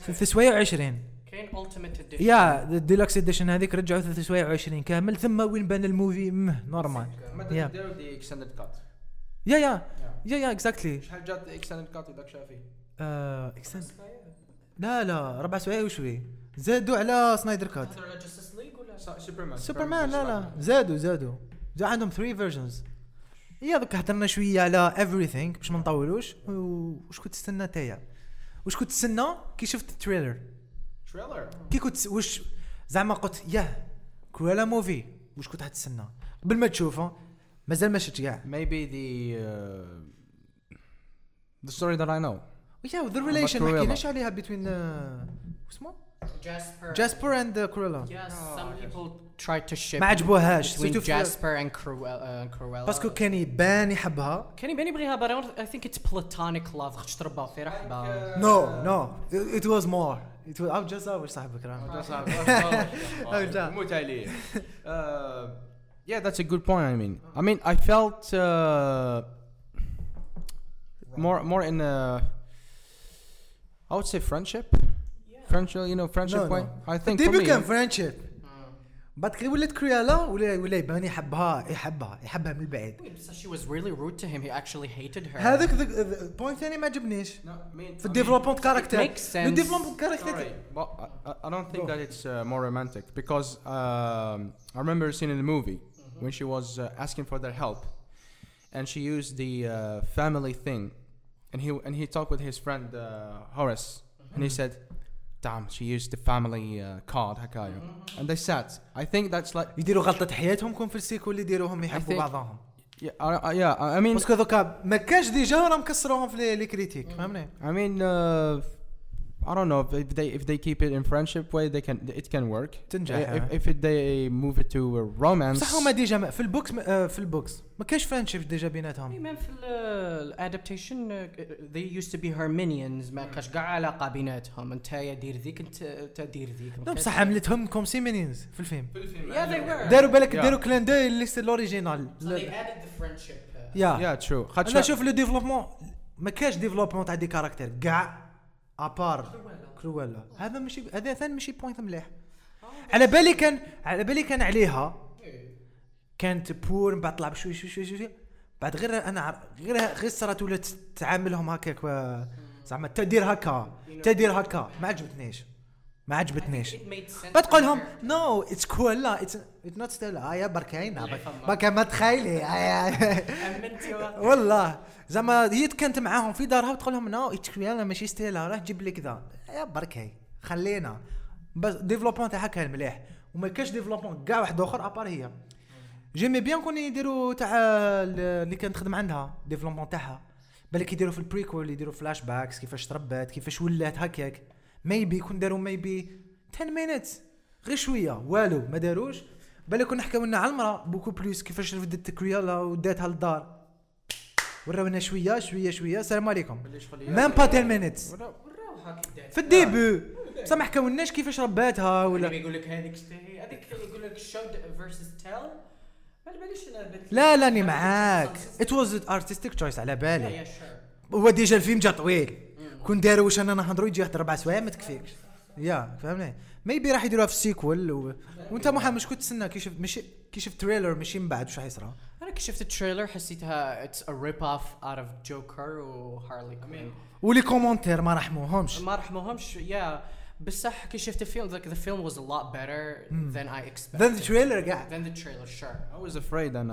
ثلاث سوايع وعشرين. كاين ultimate edition يا ال deluxe edition هذيك رجعوا ثلاث سوايع وعشرين كامل ثم وين بان ال movie؟ mais normal ما yeah. داروا des extended cut. yeah yeah. yeah. yeah exactly شحال جات extended cut يدك شافي؟ آه، لا لا ربع سوايع وشوي. زادوا على Snyder Cut Justice League ولا؟ سوبرمان سوبرمان لا لا. زادوا زادوا. زاد عندهم 3 versions yeah دوك هضرنا شوية على everything باش ما نطولوش وش كنت تستنى تايا وش كنت تستنى كي شفت ال trailer؟ trailer كي كنت وش زعما قلت yeah Cruella movie وش كنت حتستنى قبل ما تشوفه مازال ما شفت كاع. Maybe the uh, the story that I know. yeah the relation ما. حكيناش عليها بين اسمه جاسبر جاسبر اند كرولا Yes, some people tried to ship ما عجبوهاش between سيرتو في- Jasper and Cruella. Uh, Cruella. باسكو كان يبان يحبها كان يبان يبغيها but I don't- I think it's platonic love خاطش تربى في رحبة نو نو ات واز مور ات واز او جاست واش صاحبك راه أرجع. موت عليه. Uh, Yeah, that's a good point. I mean, I mean, I felt uh, more more in a I would say friendship. Friendship, you know, friendship No, no. way. I think دي for me, بيكام فريندشيب بعد كي ولات كريالا ولا ولا يبان يحبها يحبها يحبها من البعيد So she was really rude to him. He actually hated her. هذاك البوينت ثاني ما عجبنيش No, I mean, في الديفلوبمنت كاركتر makes sense. الديفلوبمنت كاركتر Sorry, but I, I- I don't think that it's uh, more romantic because um, I remember seeing in the movie when she was uh, asking for their help, and she used the uh, family thing, and he and he talked with his friend uh, Horace, and he said, "Damn, she used the family uh, card, هكايا." and they sat. I think that's like يديروا غلطة حياتهم كون في السيكول اللي يديروهم يحبوا بعضهم yeah, I, yeah. I mean, parce que دوكا ما كانش déjà راه مكسروهم في les critiques فهمني I mean, uh, I don't know if if they if they keep it in friendship way, they can it can work. تنجح If if it, they move it to a romance. بصح هما déjà في ال books آه، في ال books. ما كاينش friendship déjà بيناتهم. même في ال adaptation they used to be her minions ما كاش كاع علاقة بيناتهم. أنت يا دير ذيك أنت انت دير ذيك. لا بصح عملتهم comme ses minions في الفيلم. yeah they were. داروا بالك. داروا clin d'œil اللي c'est l'original so they added the friendship. yeah Yeah, true. خاطش أنا شوف le développement ما كاش développement تاع des caractères كاع à part Cruella هذا ماشي هذا ثاني ماشي point مليح. على بالي كان على بالي كان عليها. كانت poor من بعد طلع بشوي شوي شوي شوي. بعد غير أنا غير غير صارت ولات تعاملهم هكاك زعما تدير هكا. تدير هكا. ما عجبتنيش. ما عجبتنيش. It made sense بتقول لهم for her. no it's cool لا it's not Estella بركاي بركا ما تخيلي. واحد. والله زعما هي كانت معاهم في دارها وتقول لهم no it's cool ماشي Estella راه جيب لي كذا يا بركاي خلينا. بس développement تاعها كان مليح. وما كاش développement كاع واحد آخر à part هي. j'aime bien كون يديروا تاع ال- اللي كانت تخدم عندها développement تاعها. بالك يديروا في ال prequel يديروا flashbacks كيفاش تربات كيفاش ولات هكاك. maybe كون داروا maybe 10 minutes غير شوية. والو ما داروش. بالك كنا حكاو لنا على المرأة beaucoup plus كيفاش رفدت Cruella وداتها للدار. وراونا شوية شوية شوية. السلام عليكم. même pas 10 minutes وراوها كدا. في ال début. بصح ما حكاولناش كيفاش رباتها ولا بيقول لك هذيك هذيك يقول لك show versus tell لا لا اني معاك. it was artistic choice على بالي. هو déjà الفيلم جا طويل. كون داروا واش أنا نهضروا يجي واحد ربع سوايع ما تكفيكش. يا فهمني؟ maybe راح يديروها في ال sequel و... وأنت محمد شكون تسنى كي شفت ماشي كي شفت trailer ماشي من بعد واش راح يصرى أنا كي شفت ال trailer حسيتها it's a rip off out of Joker و Harley Quinn ولي commentaires ما رحموهمش. ما رحموهمش yeah. بصح كي شفت الفيلم like the film was a lot better than I expected. the trailer كاع than the trailer sure. I was afraid and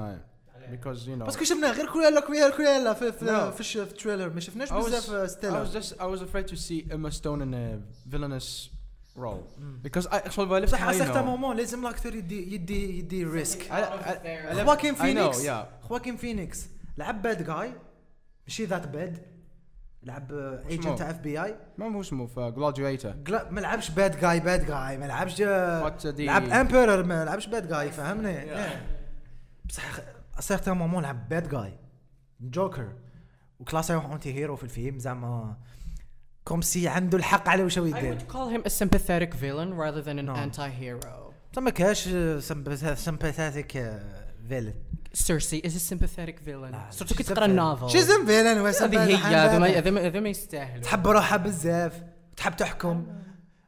I because you know. parce que شفنا غير Cruella Cruella Cruella في في, No. في, في ال trailer ما شفناش I بزاف I Estella was just I was afraid to see Emma Stone in a villainous role. Because I بصح I على certains know. moments لازم l'acteur يدي يدي يدي risque I- I- I- خواكين I know, فينيكس yeah. خواكين فينيكس لعب bad guy ماشي that bad لعب agent تاع FBI ما هو اسمه في Gladiator. ما لعبش bad guy bad guy ما لعبش لعب emperor ما لعبش bad guy فهمني. بصح certains moments لعب bad guy جوكر وكلاسيوه anti-hero في الفيلم زعما comme si عنده الحق على واش هو I يدير would call him a sympathetic villain rather than an No. anti-hero. بصح ما كاش sympathetic villain Cersei is a sympathetic villain. surtout كي تقرا ال novel she's a villain هذه هي هذا ما هذا ما- يستاهل تحب روحها بزاف تحب تحكم.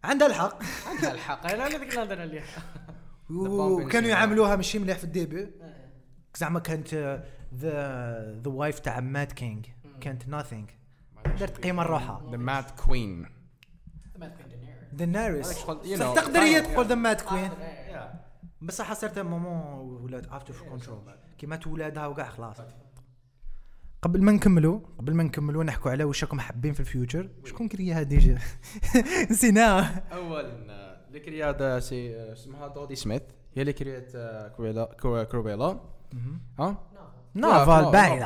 عندها الحق. عندها الحق. أنا أنا ذيك النظره اللي وكانوا يعاملوها ماشي مليح في ال début. زعما كانت the the wife تاع mad king كانت nothing درت قيمة لروحها the Mad Queen. دينيريس You know, تقدر هي تقول. the mad queen بصح certains moments ولات out of control كيما تولادها وكاع خلاص. قبل ما نكملوا قبل ما نكملوا نحكوا على واش راكم حابين في ال future. شكون créa ها déjà؟ نسيناها اولا اللي créa ت c'est اسمها Dodie Smith. هي اللي créa ت آه، Cruella Cru- Cruella ها؟ نافال باين.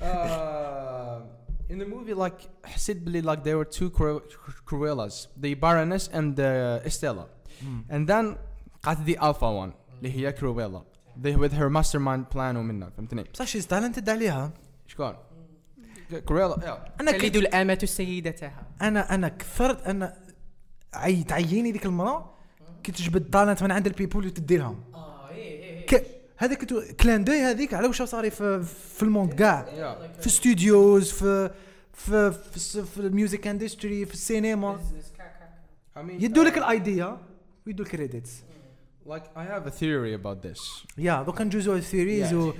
Uh, in the movie like حسيت بلي like there were two Cru- Cruellas the Baroness and uh, Estella. And then قعدت the alpha one اللي هي Cruella they with her mastermind plan ومنها فهمتني؟ بصح she talented عليها شكون؟ Cruella yeah. أنا تلد الأمة سيدتها. أنا أنا كثرت أنا عي تعييني ديك المرأة. كي تجبد طالنت من عند البيبول وتدي لهم آه إيه إيه. ك... هذاك كتو... كلان دوي هذيك على واش صاري في في الموند كاع. Yeah. في ستوديوز في في في, الس- في الميوزك اندستري في السينما I يدوا لك uh, الايديا ويدوا الكريديتس like I have a theory about this. yeah دوكا نجوزو ال theories Yeah. و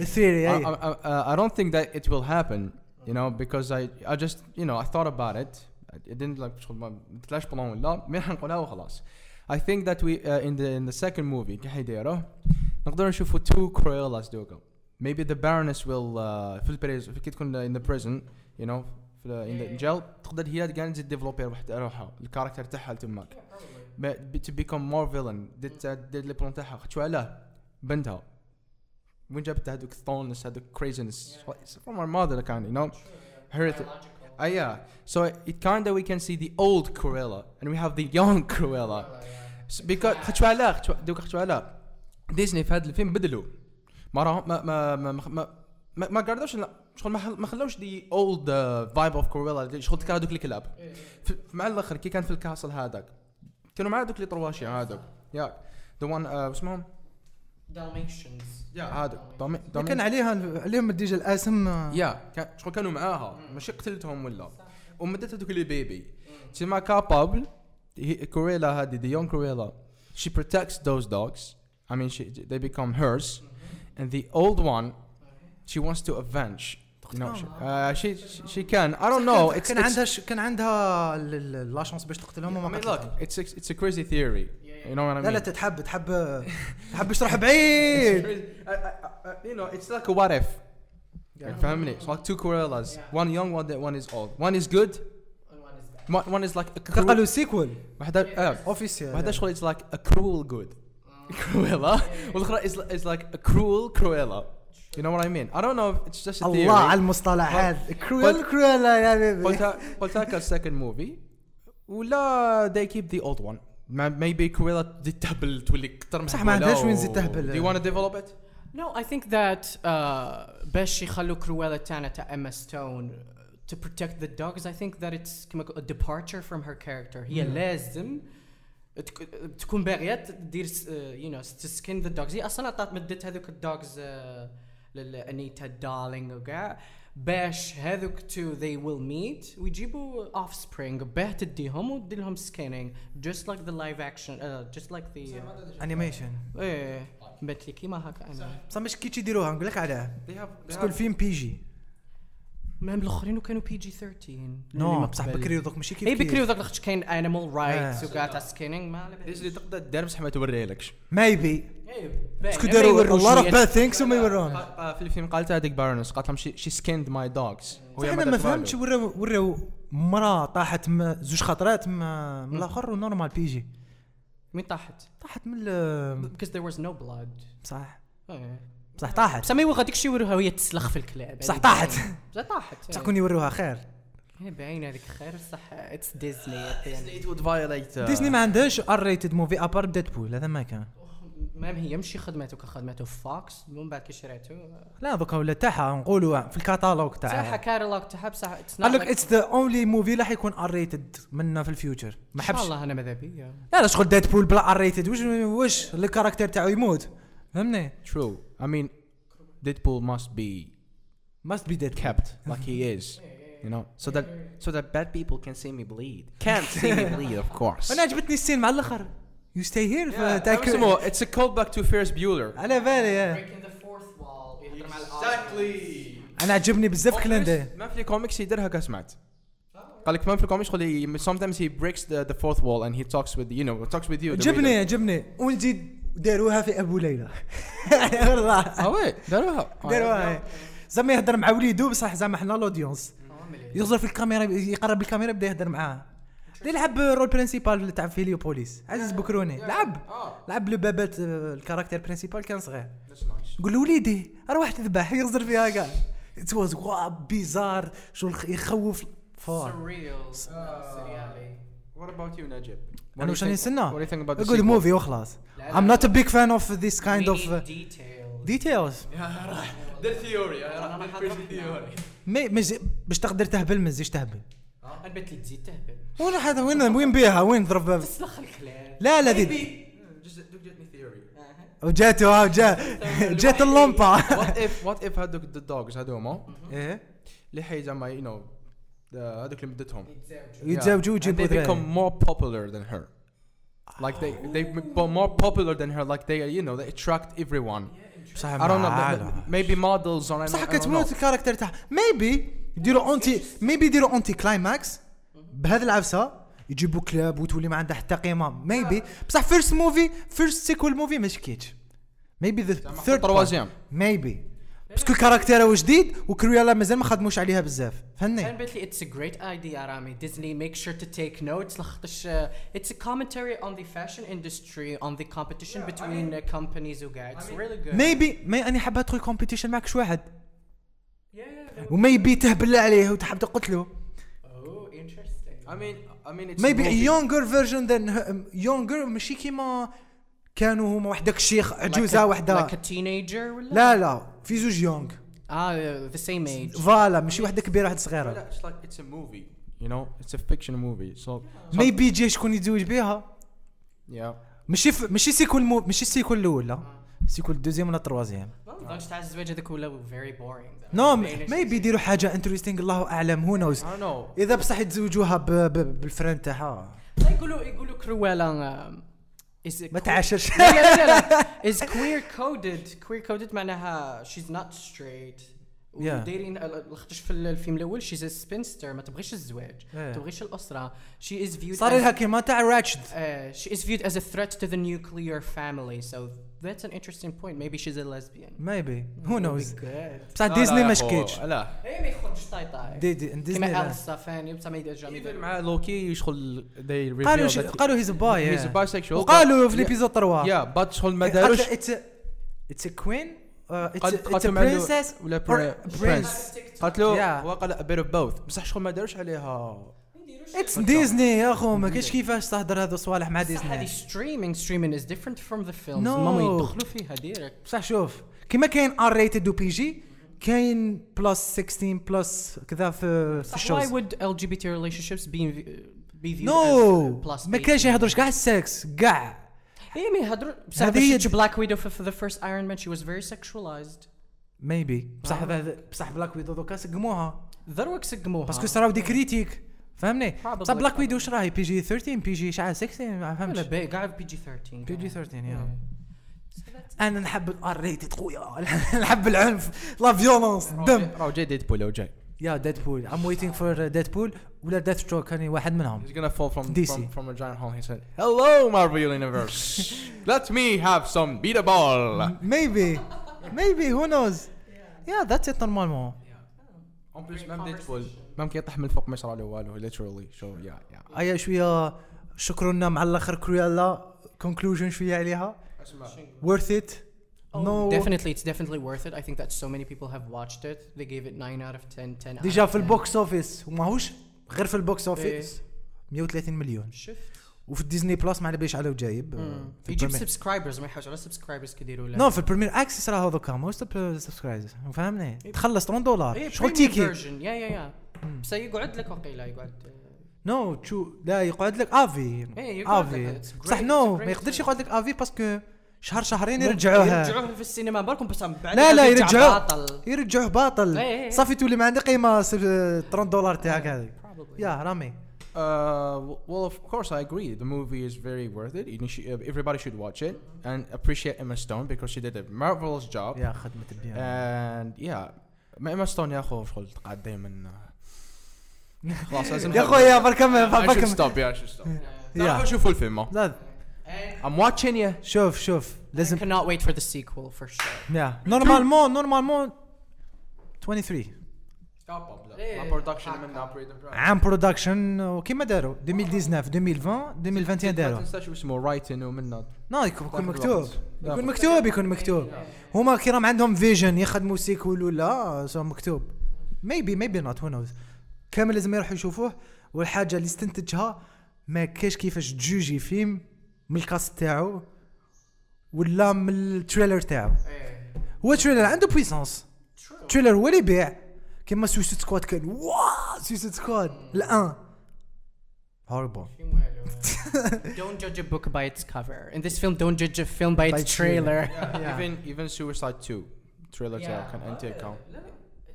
ال theory I, أي. I, I, I don't think that it will happen you know because I I just you know I thought about it. It didn't like ما طلعش plan ولا مين حنقولها وخلاص. I think that we uh, in the in the second movie كي حيديروه نقدر نشوفوا two Cruellas دوكا maybe the Baroness will uh, في البريز كي تكون in the prison you know في ال- in the jail تقدر هي قاعد تزيد ديفلوبي وحدها روحها الكاركتر تاعها تماك ب- to become more villain ديت دير لي بلون تاعها شو علاه بنتها وين جابت هذوك الثونس هذوك craziness from her mother kind you know heritage Ah, yeah. So it kind of we can see the old Cruella and we have the young Cruella. Because على خشوا دوك خشوا على ديزني في هذا الفيلم بدلوا ما راه ما ما ما ما ما, ما قردوش لا شغل ما ما خلوش دي اولد فايب اوف كوريلا شغل كانوا هذوك الكلاب. في- مع الآخر كي كان في الكاسل هذاك كانوا مع هذوك اللي طرواشي هذوك يا ذا وان اسمهم؟ Dalmatians. يا هذوك دومي- دومي- كان عليها عليهم ديجا الاسم آه، يا كان شغل كانوا معاها ماشي قتلتهم ولا ومدت هذوك البيبي تسمى كابابل كوريلا هذه the young Cruella she protects those dogs I mean she, they become hers and the old one she wants to avenge you know she, uh, she, she she can I don't know it's, كان it's عندها ش... كان عندها ال- ال- لا شانس باش تقتلهم I وما mean قتلتهم. look it's a, it's a crazy theory you know what I mean لا لا تتحب تحب تحب تروح بعيد I, I, I, you know it's like a what if فهمني it's like two Corellas Yeah. one young one one is old one is good And one is bad. one, one is like a cruel قالوا سيكول واحدة آه، اوفيسيال واحدة شغل it's like a cruel good Cruella والاخرى is, is like a cruel Cruella you know what I mean I don't know if it's just a theory الله على المصطلح هذا كرويل كرويل يا بيبي قلتها قلتها كالسكند موفي ولا they keep the old one ما ميبي كويلا تزيد تهبل تولي كتر صح ما عندهاش وين تزيد تهبل. do you want develop it؟ no I think that باش يخلوا Cruella تانا تاع Emma Stone uh, to protect the dogs i think that it's a departure from her character. هي mm. لازم تكون باغية تدير uh, you know to skin the dogs. هي أصلا عطات مدت هذوك ال dogs uh, لأنيتا دارلينغ وكاع. باش هذوك تو they will meet ويجيبوا offspring باه تديهم وتدير لهم skinning just like the live action uh, just like the animation إيه بانت لي كيما هكا أنا. بصح مش كي تيديروها نقول لك علاه parce que الفيلم PG مهم الآخرين كانوا PG 13 no بصح بكري دوك ماشي كيف اي. بكري وذاك الوقت كاين animal rights. وكاع تاع skinning ما على This اللي تقدر دير بصح ما توريهلكش maybe إيه، parce que داروا a lot of bad things وما يوروهم في الفيلم قالت هذيك Baroness قالت لهم she, she skinned my dogs. صح أنا ما فهمتش وراو وراو مراه طاحت زوج خطرات من الآخر و normal PG مين طاحت؟ طاحت من ال- because there was no blood. بصح إيه. بصح طاحت. بصح ما يبغى هذيك الشيء يوروها وهي تسلخ في الكلاب. بصح طاحت. بصح طاحت. بصح كون يوروها خير. هي باين هذيك خير صح it's Disney would violate uh, Disney ما عندهاش R-rated movie à part Deadpool هذا ما كان. même هي مشي خدمته كخدمته في Fox من بعد كي شريته لا دوكا ولا تاعها نقولوا في الكاتالوج صح تاعها كاتالوج تاعها بصح قال لك it's the only movie اللي حيكون R-rated منا في ال future. ما إن شاء حبش الله أنا ماذا بيا. لا لا شغل Deadpool بلا R-rated واش واش ال character تاعو يموت؟ فهمني true I mean Deadpool must be ماست بي ديد kept like he is you know so that so that bad people can see me bleed can't see me bleed of course انا عجبتني السين مع الاخر يو ستي هير Yeah, اسمه it's a callback to Ferris Bueller على بالي يا. breaking the fourth wall يهضر مع الآخر. انا عجبني بزاف كلندي ما في الكوميكس يديرها كسمعت قال لك ما في الكوميكس يقول لي sometimes he breaks the, the fourth wall and he talks with you know talks with you the عجبني reader. عجبني ونزيد داروها في أبو ليلى. والله. آه وي داروها. داروها. زعما يهضر مع وليدو بصح زعما حنا l'audience يغزر في الكاميرا يقرب الكاميرا يبدا يهضر معاه. اللي لعب rôle principal تاع vieux police عزيز بكروني. لعب. لعب le papa تاع آه، ال caractère principal كان صغير. قول له وليدي روح تذبح. يغزر فيها كاع it was bizarre شو الخ- يخوف. فور سريالي. What about you نجيب أنا واش راني نستنى What do you think about the جود? موفي وخلاص. لا، I'm not a big fan of this kind of uh, details. details. The theory. أنا ما حضرت مي باش تقدر تهبل ما تزيدش تهبل. البنت اللي تزيد تهبل. وين هذا؟ وين وين بيها؟ وين ضرب؟ تسلخ الكلاب لا لا ذي me theory. وجاته جا جات اللمبة. What if what if هذوك dogs هذوما؟ إيه. اللي حي زعما know the- هذوك اللي مدتهم يتزوجوا ويجيبوا they become more popular than her. Like they they become more popular than her like they you know they attract everyone. بصح I don't know maybe models or كتموت know. ال character تاعها maybe يديروا anti maybe يديروا anti climax بهذه العفسه يجيبوا كلاب وتولي ما عندها حتى قيمه maybe بصح first movie first sequel movie ما شكيتش maybe the third troisième maybe parce que ال caractère هو جديد و Cruella مازال ما خدموش عليها بزاف كان فهمني بانت لي it's a great idea رامي Disney make sure to take notes لخاطرش it's a commentary on the fashion industry on the competition between companies وكاع it's really good maybe ما أني حاب أدخل competition معك شي واحد و maybe تهبل عليه وتحب تقتله. Oh, interesting. I mean I mean it's maybe a movie. younger version than younger ماشي كيما كانوا هما وحدك الشيخ عجوزة وحدة. like a teenager ولا؟ لا لا في زوج young. آه the same age. voilà ماشي وحدة كبيرة واحدة لا، صغيرة. It's like it's a movie you know? It's a fiction movie. So, so maybe يجي شكون يتزوج بها yeah. ماشي. ماشي sequel mo... ماشي ال sequel الأول لا sequel deuxième ولا troisième donc تاع الزواج هذاك ولا very boring no maybe يديروا حاجة interesting الله أعلم who knows إذا بصح يتزوجوها ب... ب... بالفران تاعها لا يقولوا يقولوا كرويلا is ما تعاشرش لا لا لا لا is queer coded queer coded معناها she's not straight Yeah. ودايرين لخاطرش في الفيلم الاول she's a spinster ما تبغيش الزواج Yeah. ما تبغيش الاسره she is viewed صار as- لها كيما تاع راتشد uh, she is viewed as a threat to the nuclear family so that's an interesting point. Maybe she's a lesbian. ميبي هو نوز Good. بصح ديزني ما يا شكيتش لا. إيه ما يخرجش طايطاي دي دي ديزني لا. السا فاني بصح ما يدير جامي مع لوكي يشغل they reveal قالوا قالوا هيز باي he's a bisexual. وقالوا في ليبيزود 3 yeah but شغل ما داروش. اتس اتس كوين اتس قالت- اتس قالت له برنسس ولا برنس قالت له. هو قال a bit of both. بصح شغل ما داروش عليها اتس ديزني يا أخو ما كاينش كيفاش تهدر هذو الصوالح مع بصح هذه ديزني streaming streaming is different from the films. No. ماما يدخلوا فيها ديريكت بصح شوف. كيما كاين R-rated و PG كاين plus 16 plus كذا في في why ال shows would LGBT relationships be be viewed no as plus ما كانش يهضرش كاع السكس كاع. إيه ما يهضروا بصح هذه Black Widow for the first Iron Man. She was very sexualized. maybe بصح بصح Black Widow دوكا سقموها. ذروك سقموها. parce que صراو des critiques. فهمني. بصح Black Widow واش راهي PG 13 PG شحال 16 ما فهمتش. باي قاعد PG 13 PG 13 Yeah. yeah أنا نحب ال R-rated خويا. نحب العنف. la violence الدم راهو جاي Deadpool هو جاي يا Deadpool I'm waiting for Deadpool ولا Deathstroke كان واحد منهم. He's gonna fall from, DC. from from a giant hole. He said, "Hello, Marvel Universe. Let me have some beat a ball." maybe maybe who knows yeah that's it normalement En plus, même Deadpool. كي يطيح من الفوق ما له والو literally. So yeah, yeah. هيا شوية شكرنا مع الآخر كرويالا كونكلوجن شوية عليها worth it Oh, no definitely, it's definitely worth it. I think that so many people have watched it. They gave it 9 out of 10, 10 out ديجا في 10. البوكس اوفيس وماهوش غير في البوكس اوفيس إيه. 130 مليون شفت وفي ديزني بلس ما على باليش على جايب يجيب. سبسكرايبرز ما يحوش على سبسكرايبرز كيديروا له نو في البريمير اكسس راه هذوك موست سبسكرايبرز فهمني إيه. تخلص 30 دولار إيه شغل تيكي version. يا يا يا. بس يقعد لك وقيله يقعد. نو تشو لا يقعد لك آفي. إيه، يقعد آفي. great, نو ما يقدرش. يقعد لك آفي باسكو شهر شهرين يرجعوها. يرجعوه في السينما بالكم بس بعد لا لا يرجع يرجعوه باطل. يرجعوه باطل. إيه، إيه. صافي تولي ما عنده قيمة س- 30 دولار تاعك Probably. يا رامي. Uh, well, of course, I agree. The movie is very worth it. You should, uh, everybody should watch it and appreciate Emma Stone because she did a marvelous job. يا خدمة بيان And yeah, Emma Stone يا أخو شغل تقعد دائما خلاص لازم يا خويا بركم I should بركم stop. Yeah, I should stop. Yeah. تعالوا شوفوا الفيلم. لا I'm watching you. شوف شوف. I لازم cannot wait for the sequel for sure. يا نورمالمون نورمالمون 23 إيه. ما برودكشن عام برودكشن وكيما داروا 2019 2020 2021 ما داروا تنساش اسمه رايتن ومنها نو يكون مكتوب. يكون مكتوب يكون مكتوب هما كي راهم عندهم vision يخدموا sequel ولا مكتوب maybe maybe not who knows كامل لازم يروحوا يشوفوه والحاجة اللي استنتجها ما كاش كيفاش تجوجي فيلم من ال cast تاعو ولا من ال trailer تاعو. هو trailer عنده puissance trailer هو اللي يبيع. كيما Suicide Squad كان wow Suicide Squad الآن. horrible don't judge a book by its cover. In this film, don't judge a film by its By its trailer. trailer. even even Suicide 2 trailer تاعو كان انتي اكونت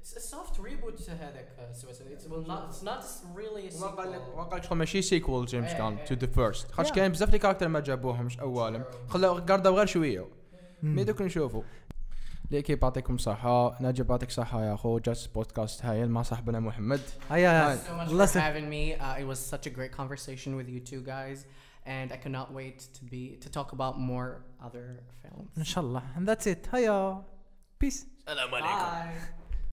It's a soft reboot to هذاك Suicide. It's well not. It's not really a ما قال لك sequel. ما قال لك شغل ماشي سيكول جيمس إيه، كان إيه. تو ذا فيرست خاطر Yeah. كاين بزاف لي كاركتر ما جابوهمش اوالم خلاو قردوا غير شوية ما يدوك نشوفوا ليكيب يعطيكم صحة ناجي يعطيك صحة يا اخو جاست بودكاست هايل مع صاحبنا محمد هيا so much الله for يسلمك. having me. Uh, it was such a great conversation with you two guys, and I cannot wait to be to talk about more other films. ان شاء الله and that's it هيا peace Bye.